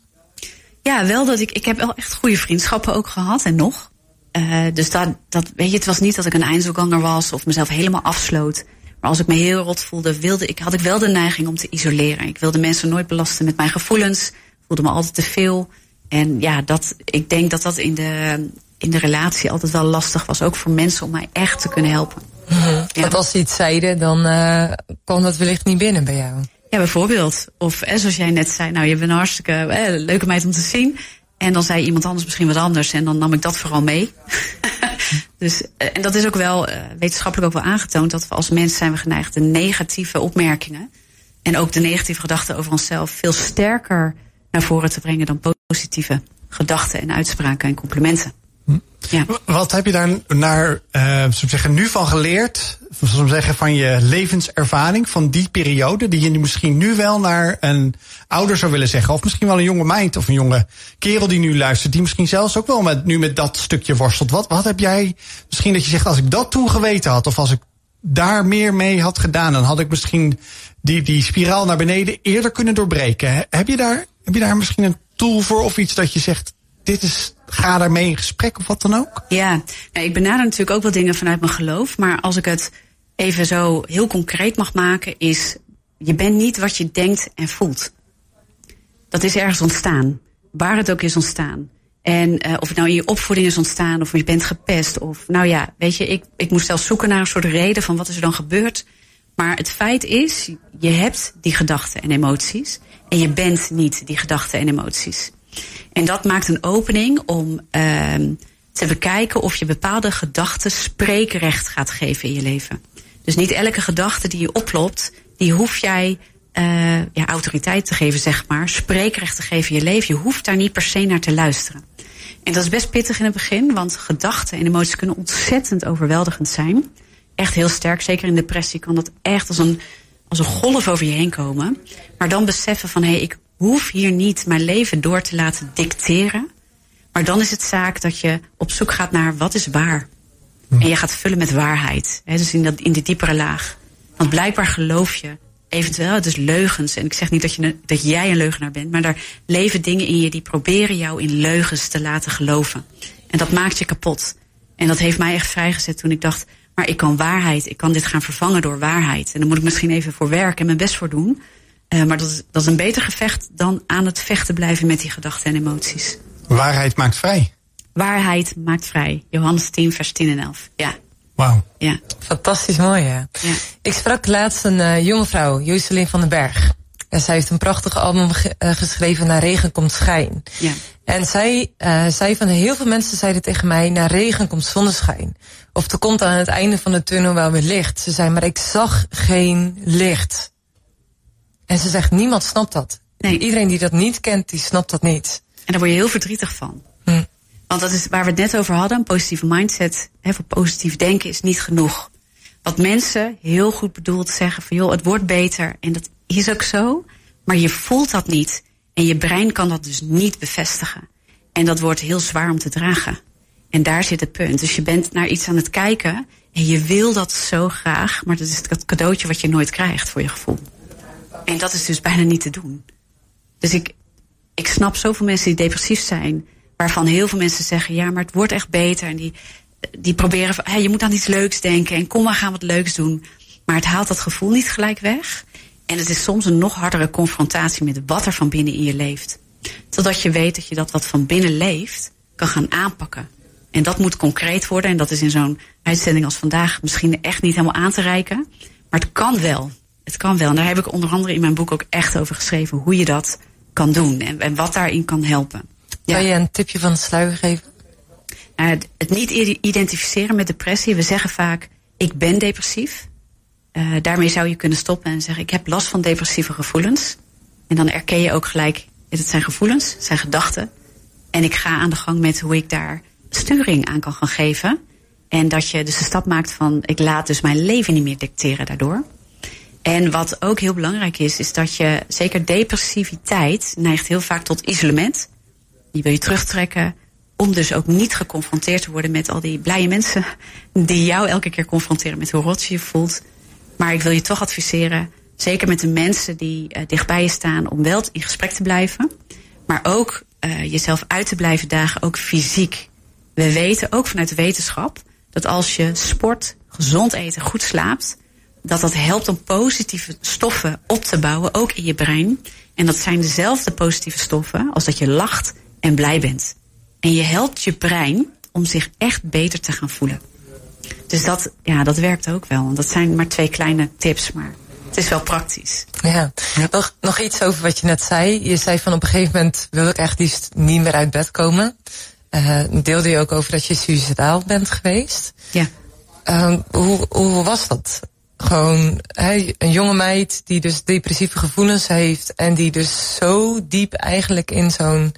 Ja, wel dat ik. Ik heb wel echt goede vriendschappen ook gehad en nog. Eh, dus dat, dat, weet je, het was niet dat ik een eindselganger was of mezelf helemaal afsloot. Maar als ik me heel rot voelde, wilde ik, had ik wel de neiging om te isoleren. Ik wilde mensen nooit belasten met mijn gevoelens. Voelde me altijd te veel. En ja, dat, ik denk dat dat in de, in de relatie altijd wel lastig was. Ook voor mensen om mij echt te kunnen helpen. Ja. Want als ze iets zeiden, dan eh kwam dat wellicht niet binnen bij jou. Ja, bijvoorbeeld. Of zoals jij net zei, nou je bent een hartstikke eh, leuke meid om te zien. En dan zei iemand anders misschien wat anders en dan nam ik dat vooral mee. dus, eh, en dat is ook wel eh, wetenschappelijk ook wel aangetoond dat we als mens zijn we geneigd de negatieve opmerkingen en ook de negatieve gedachten over onszelf veel sterker naar voren te brengen dan positieve gedachten en uitspraken en complimenten. Wat heb je daar naar, ik zeggen, nu van geleerd? Ik zeggen, van je levenservaring van die periode, die je misschien nu wel naar een ouder zou willen zeggen, of misschien wel een jonge meid of een jonge kerel die nu luistert, die misschien zelfs ook wel met, nu met dat stukje worstelt. Wat, wat heb jij, misschien dat je zegt, als ik dat toen geweten had, of als ik daar meer mee had gedaan, dan had ik misschien die, die spiraal naar beneden eerder kunnen doorbreken. He- Heb je daar, heb je daar misschien een tool voor of iets dat je zegt, dit is, ga daarmee in gesprek of wat dan ook? Ja, nou, ik benader natuurlijk ook wel dingen vanuit mijn geloof. Maar als ik het even zo heel concreet mag maken, is je bent niet wat je denkt en voelt. Dat is ergens ontstaan. Waar het ook is ontstaan. En eh, of het nou in je opvoeding is ontstaan, of je bent gepest. Of nou ja, weet je, ik, ik moest zelfs zoeken naar een soort reden van wat is er dan gebeurd. Maar het feit is, je hebt die gedachten en emoties. En je bent niet die gedachten en emoties. En dat maakt een opening om ehm te bekijken of je bepaalde gedachten spreekrecht gaat geven in je leven. Dus niet elke gedachte die je oplopt, die hoef jij eh ja, autoriteit te geven, zeg maar. Spreekrecht te geven in je leven. Je hoeft daar niet per se naar te luisteren. En dat is best pittig in het begin, want gedachten en emoties kunnen ontzettend overweldigend zijn. Echt heel sterk. Zeker in depressie kan dat echt als een, als een golf over je heen komen. Maar dan beseffen van hé, hey, ik hoef hier niet mijn leven door te laten dicteren. Maar dan is het zaak dat je op zoek gaat naar wat is waar. En je gaat vullen met waarheid. Hè, dus in, dat, in die diepere laag. Want blijkbaar geloof je eventueel, het is leugens. En ik zeg niet dat, je, dat jij een leugenaar bent. Maar daar leven dingen in je die proberen jou in leugens te laten geloven. En dat maakt je kapot. En dat heeft mij echt vrijgezet toen ik dacht... maar ik kan waarheid, ik kan dit gaan vervangen door waarheid. En daar moet ik misschien even voor werken en mijn best voor doen. Eh, maar dat is, dat is een beter gevecht dan aan het vechten blijven met die gedachten en emoties. Waarheid maakt vrij. Waarheid maakt vrij. Johannes 10, vers 10 en 11. Ja, Wauw. ja. Fantastisch mooi, ja. Ja. Ik sprak laatst een eh, jonge vrouw, Jocelyn van den Berg. En zij heeft een prachtig album ge- eh, geschreven, Naar regen komt schijn. Ja. En zij eh, zei van heel veel mensen zeiden tegen mij, na regen komt zonneschijn. Of er komt aan het einde van de tunnel wel weer licht. Ze zei, maar ik zag geen licht. En ze zegt, niemand snapt dat. Nee. Iedereen die dat niet kent, die snapt dat niet. En daar word je heel verdrietig van. Hm. Want dat is waar we het net over hadden. Een positieve mindset, hè, voor positief denken is niet genoeg. Wat mensen heel goed bedoeld zeggen van joh, het wordt beter. En dat is ook zo. Maar je voelt dat niet. En je brein kan dat dus niet bevestigen. En dat wordt heel zwaar om te dragen. En daar zit het punt. Dus je bent naar iets aan het kijken. En je wil dat zo graag. Maar dat is het cadeautje wat je nooit krijgt voor je gevoel. En dat is dus bijna niet te doen. Dus ik, ik snap zoveel mensen die depressief zijn. Waarvan heel veel mensen zeggen: ja, maar het wordt echt beter. En die, die proberen van: hey, je moet aan iets leuks denken. En kom maar, gaan wat leuks doen. Maar het haalt dat gevoel niet gelijk weg. En het is soms een nog hardere confrontatie met wat er van binnen in je leeft. Totdat je weet dat je dat wat van binnen leeft kan gaan aanpakken. En dat moet concreet worden. En dat is in zo'n uitzending als vandaag misschien echt niet helemaal aan te reiken. Maar het kan wel. Het kan wel. En daar heb ik onder andere in mijn boek ook echt over geschreven. Hoe je dat kan doen. En, en wat daarin kan helpen. Ja. Kan je een tipje van de sluier geven? Uh, het niet identificeren met depressie. We zeggen vaak, ik ben depressief. Uh, daarmee zou je kunnen stoppen en zeggen, ik heb last van depressieve gevoelens. En dan erken je ook gelijk, het zijn gevoelens, het zijn gedachten. En ik ga aan de gang met hoe ik daar sturing aan kan gaan geven. En dat je dus de stap maakt van, ik laat dus mijn leven niet meer dicteren daardoor. En wat ook heel belangrijk is, is dat je, zeker depressiviteit, neigt heel vaak tot isolement. Je wil je terugtrekken, om dus ook niet geconfronteerd te worden met al die blije mensen die jou elke keer confronteren met hoe rot je je voelt. Maar ik wil je toch adviseren, zeker met de mensen die uh, dichtbij je staan, om wel in gesprek te blijven. Maar ook uh, jezelf uit te blijven dagen, ook fysiek. We weten ook vanuit de wetenschap dat als je sport, gezond eten, goed slaapt, dat dat helpt om positieve stoffen op te bouwen, ook in je brein. En dat zijn dezelfde positieve stoffen als dat je lacht en blij bent. En je helpt je brein om zich echt beter te gaan voelen. Dus dat, ja, dat werkt ook wel. Dat zijn maar twee kleine tips, maar het is wel praktisch. Ja. Nog, nog iets over wat je net zei. Je zei van op een gegeven moment wil ik echt liefst niet meer uit bed komen. Uh, deelde je ook over dat je suicidaal bent geweest. Ja. Uh, hoe, hoe was dat? Gewoon een jonge meid die dus depressieve gevoelens heeft en die dus zo diep eigenlijk in zo'n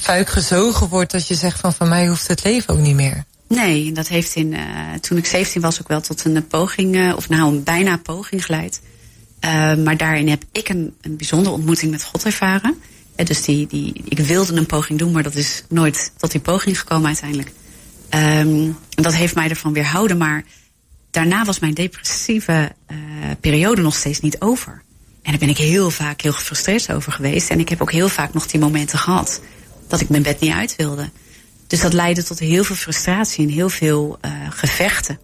fuik gezogen wordt dat je zegt van van mij hoeft het leven ook niet meer. Nee, dat heeft in, uh, toen ik 17 was ook wel tot een poging, uh, of nou een bijna poging geleid. Uh, maar daarin heb ik een, een bijzondere ontmoeting met God ervaren. Dus die, die, ik wilde een poging doen, maar dat is nooit tot die poging gekomen uiteindelijk. Um, en dat heeft mij ervan weerhouden, maar daarna was mijn depressieve uh, periode nog steeds niet over. En daar ben ik heel vaak heel gefrustreerd over geweest. En ik heb ook heel vaak nog die momenten gehad dat ik mijn bed niet uit wilde. Dus dat leidde tot heel veel frustratie en heel veel uh, gevechten.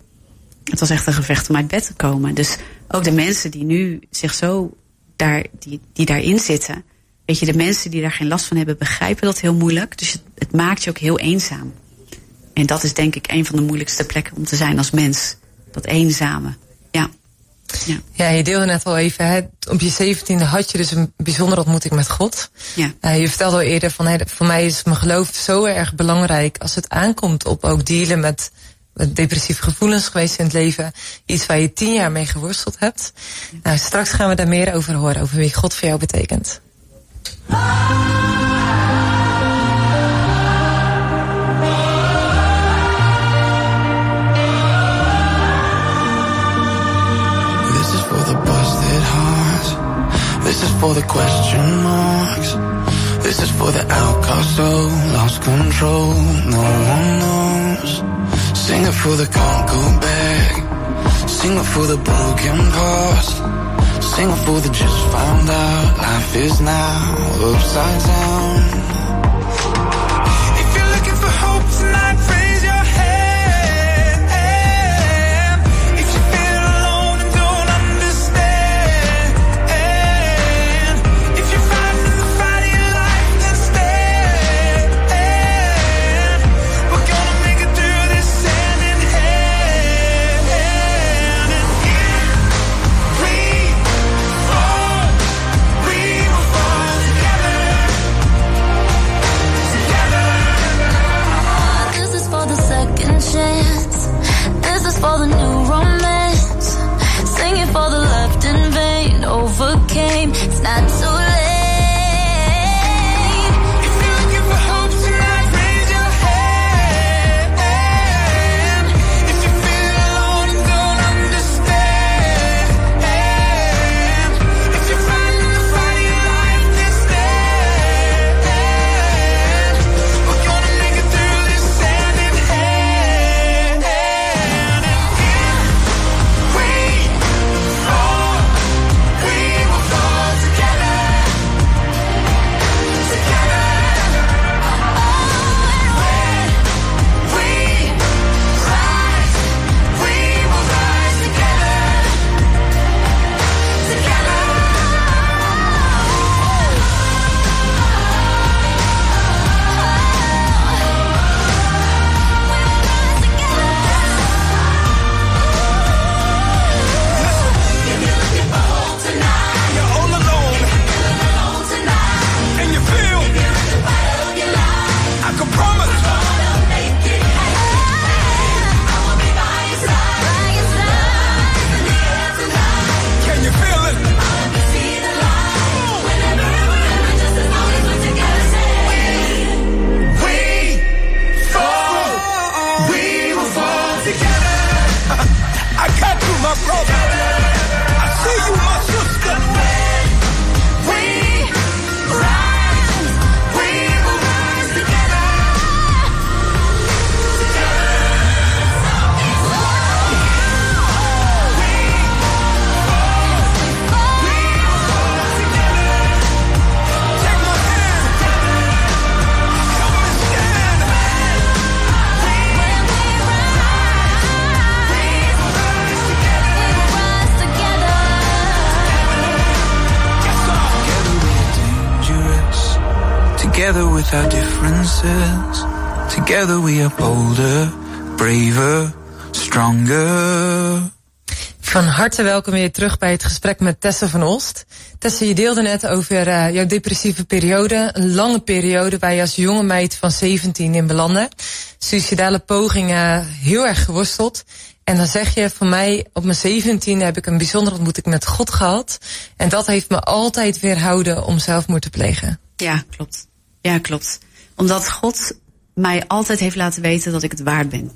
Het was echt een gevecht om uit bed te komen. Dus ook de mensen die nu zich zo daar, die, die daarin zitten. Weet je, de mensen die daar geen last van hebben, begrijpen dat heel moeilijk. Dus het, het maakt je ook heel eenzaam. En dat is denk ik een van de moeilijkste plekken om te zijn als mens. Dat eenzame. Ja. Ja. ja, je deelde net al even, hè, op je zeventiende had je dus een bijzondere ontmoeting met God. Ja. Uh, je vertelde al eerder van, hey, voor mij is mijn geloof zo erg belangrijk als het aankomt op ook dealen met, met depressieve gevoelens geweest in het leven. Iets waar je tien jaar mee geworsteld hebt. Ja. Nou, straks gaan we daar meer over horen, over wie God voor jou betekent. This is for the question marks. This is for the outcast soul, lost control. No one knows. Sing it for the can't go back. Sing it for the broken past. Sing it for the just found out. Life is now upside down. If you're looking for hope tonight, for the our differences. Together we are bolder, braver, stronger. Van harte welkom weer terug bij het gesprek met Tessa van Olst. Tessa, je deelde net over uh, jouw depressieve periode. Een lange periode waar je als jonge meid van 17 in belandde. Suicidale pogingen, heel erg geworsteld. En dan zeg je van mij, op mijn 17 heb ik een bijzondere ontmoeting met God gehad. En dat heeft me altijd weerhouden om zelfmoord te plegen. Ja, klopt. Ja, klopt. Omdat God mij altijd heeft laten weten dat ik het waard ben.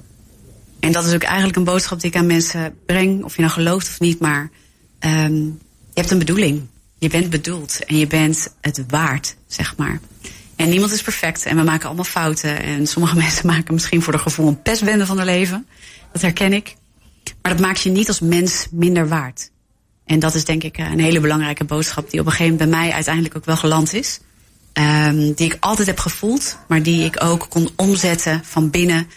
En dat is ook eigenlijk een boodschap die ik aan mensen breng, of je nou gelooft of niet, maar um, je hebt een bedoeling. Je bent bedoeld en je bent het waard, zeg maar. En niemand is perfect en we maken allemaal fouten. En sommige mensen maken misschien voor de gevoel een pestbende van hun leven. Dat herken ik. Maar dat maakt je niet als mens minder waard. En dat is denk ik een hele belangrijke boodschap die op een gegeven moment bij mij uiteindelijk ook wel geland is. Um, die ik altijd heb gevoeld, maar die ik ook kon omzetten van binnen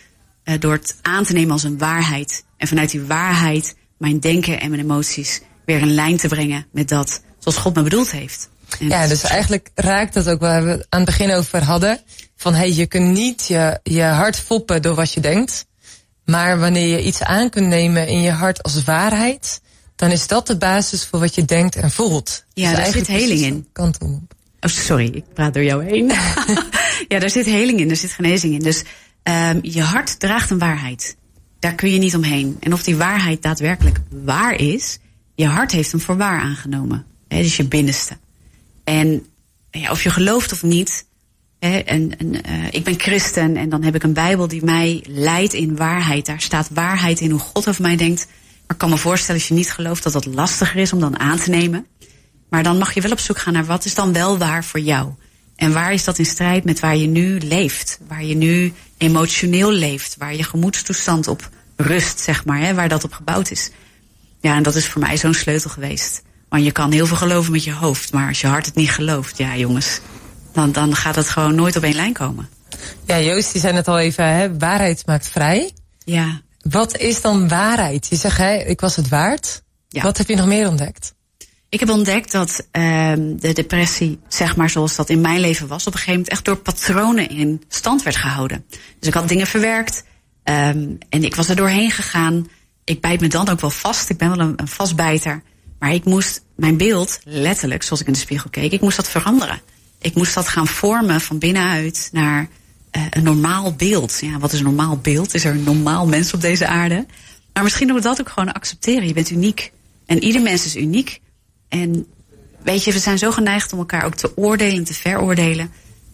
uh, door het aan te nemen als een waarheid. En vanuit die waarheid mijn denken en mijn emoties weer in lijn te brengen met dat zoals God me bedoeld heeft. En ja, dus eigenlijk raakt dat ook waar we aan het begin over hadden. Van hey, je kunt niet je, je hart foppen door wat je denkt. Maar wanneer je iets aan kunt nemen in je hart als waarheid, dan is dat de basis voor wat je denkt en voelt. Ja, dus daar zit heling in. Kant om. Oh, sorry, ik praat door jou heen. ja, daar zit heling in, er zit genezing in. Dus um, je hart draagt een waarheid. Daar kun je niet omheen. En of die waarheid daadwerkelijk waar is, je hart heeft hem voor waar aangenomen. He, dus je binnenste. En ja, of je gelooft of niet. He, en, en uh, ik ben christen en dan heb ik een Bijbel die mij leidt in waarheid. Daar staat waarheid in hoe God over mij denkt. Maar ik kan me voorstellen als je niet gelooft dat dat lastiger is om dan aan te nemen. Maar dan mag je wel op zoek gaan naar wat is dan wel waar voor jou. En waar is dat in strijd met waar je nu leeft? Waar je nu emotioneel leeft. Waar je gemoedstoestand op rust, zeg maar. Hè, waar dat op gebouwd is. Ja, en dat is voor mij zo'n sleutel geweest. Want je kan heel veel geloven met je hoofd. Maar als je hart het niet gelooft, ja jongens. Dan, dan gaat het gewoon nooit op één lijn komen. Ja, Joost, die zei het al even. Hè, waarheid maakt vrij. Ja. Wat is dan waarheid? Je zegt, hè, ik was het waard. Ja. Wat heb je nog meer ontdekt? Ik heb ontdekt dat um, de depressie, zeg maar zoals dat in mijn leven was, op een gegeven moment echt door patronen in stand werd gehouden. Dus ik had dingen verwerkt um, en ik was er doorheen gegaan. Ik bijt me dan ook wel vast. Ik ben wel een, vastbijter. Maar ik moest mijn beeld, letterlijk, zoals ik in de spiegel keek, ik moest dat veranderen. Ik moest dat gaan vormen van binnenuit naar uh, een normaal beeld. Ja, wat is een normaal beeld? Is er een normaal mens op deze aarde? Maar misschien moeten we dat ook gewoon accepteren. Je bent uniek. En ieder mens is uniek. En weet je, we zijn zo geneigd om elkaar ook te oordelen en te veroordelen.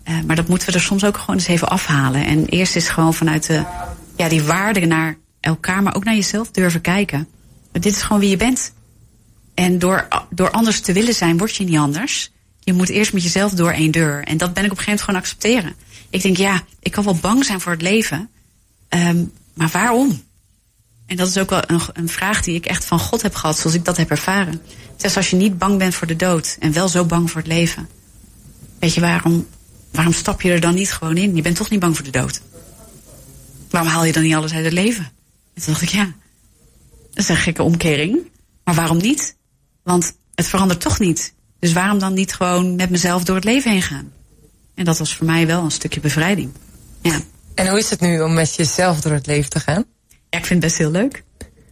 Uh, maar dat moeten we er soms ook gewoon eens even afhalen. En eerst is gewoon vanuit de, ja, die waarde naar elkaar, maar ook naar jezelf durven kijken. Dit is gewoon wie je bent. En door, door anders te willen zijn, word je niet anders. Je moet eerst met jezelf door één deur. En dat ben ik op een gegeven moment gewoon accepteren. Ik denk, ja, ik kan wel bang zijn voor het leven. Um, maar waarom? En dat is ook wel een, een vraag die ik echt van God heb gehad, zoals ik dat heb ervaren. Zelfs als je niet bang bent voor de dood en wel zo bang voor het leven. Weet je, waarom, waarom stap je er dan niet gewoon in? Je bent toch niet bang voor de dood. Waarom haal je dan niet alles uit het leven? En toen dacht ik, ja, dat is een gekke omkering. Maar waarom niet? Want het verandert toch niet. Dus waarom dan niet gewoon met mezelf door het leven heen gaan? En dat was voor mij wel een stukje bevrijding. Ja. En hoe is het nu om met jezelf door het leven te gaan? Ja, ik vind het best heel leuk.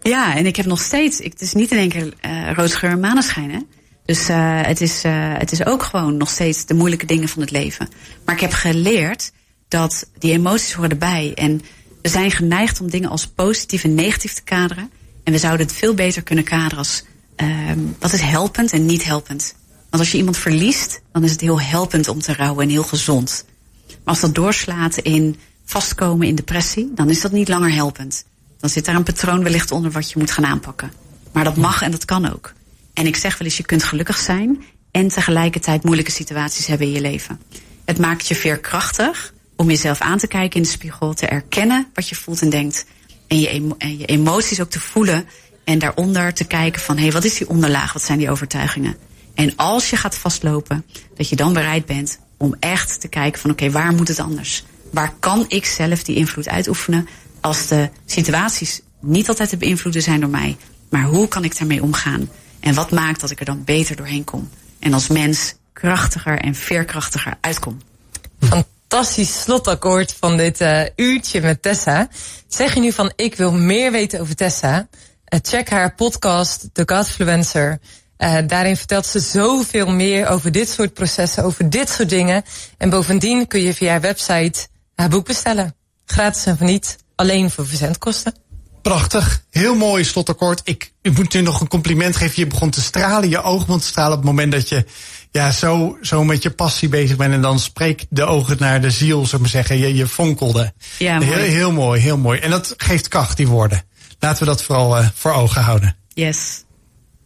Ja, en ik heb nog steeds, ik, het is niet in één keer uh, roodgeur en maneschijn, hè. Dus uh, het, is, uh, het is ook gewoon nog steeds de moeilijke dingen van het leven. Maar ik heb geleerd dat die emoties horen erbij. En we zijn geneigd om dingen als positief en negatief te kaderen. En we zouden het veel beter kunnen kaderen als wat is helpend en niet helpend. Want als je iemand verliest, dan is het heel helpend om te rouwen en heel gezond. Maar als dat doorslaat in vastkomen in depressie, dan is dat niet langer helpend. Dan zit daar een patroon wellicht onder wat je moet gaan aanpakken. Maar dat mag en dat kan ook. En ik zeg wel eens, je kunt gelukkig zijn en tegelijkertijd moeilijke situaties hebben in je leven. Het maakt je veerkrachtig om jezelf aan te kijken in de spiegel, te erkennen wat je voelt en denkt. En je, en je emoties ook te voelen en daaronder te kijken van, hé, hey, wat is die onderlaag? Wat zijn die overtuigingen? En als je gaat vastlopen, dat je dan bereid bent om echt te kijken van, oké, waar moet het anders? Waar kan ik zelf die invloed uitoefenen? Als de situaties niet altijd te beïnvloeden zijn door mij, maar hoe kan ik daarmee omgaan? En wat maakt dat ik er dan beter doorheen kom? En als mens krachtiger en veerkrachtiger uitkom. fantastisch slotakkoord van dit eh, uurtje met Tessa. Zeg je nu van ik wil meer weten over Tessa? Eh, check haar podcast, The Godfluencer. Eh, daarin vertelt ze zoveel meer over dit soort processen, over dit soort dingen. En bovendien kun je via haar website haar boek bestellen. Gratis en voor niet, alleen voor verzendkosten. Prachtig. Heel mooi slotakkoord. Ik, ik moet je nog een compliment geven. Je begon te stralen, je ogen begon te stralen op het moment dat je ja, zo, zo met je passie bezig bent. En dan spreekt de ogen naar de ziel, zou ik maar zeggen. Je, je fonkelde. Ja, mooi. Heel, heel mooi, heel mooi. En dat geeft kracht, die woorden. Laten we dat vooral eh, voor ogen houden. Yes.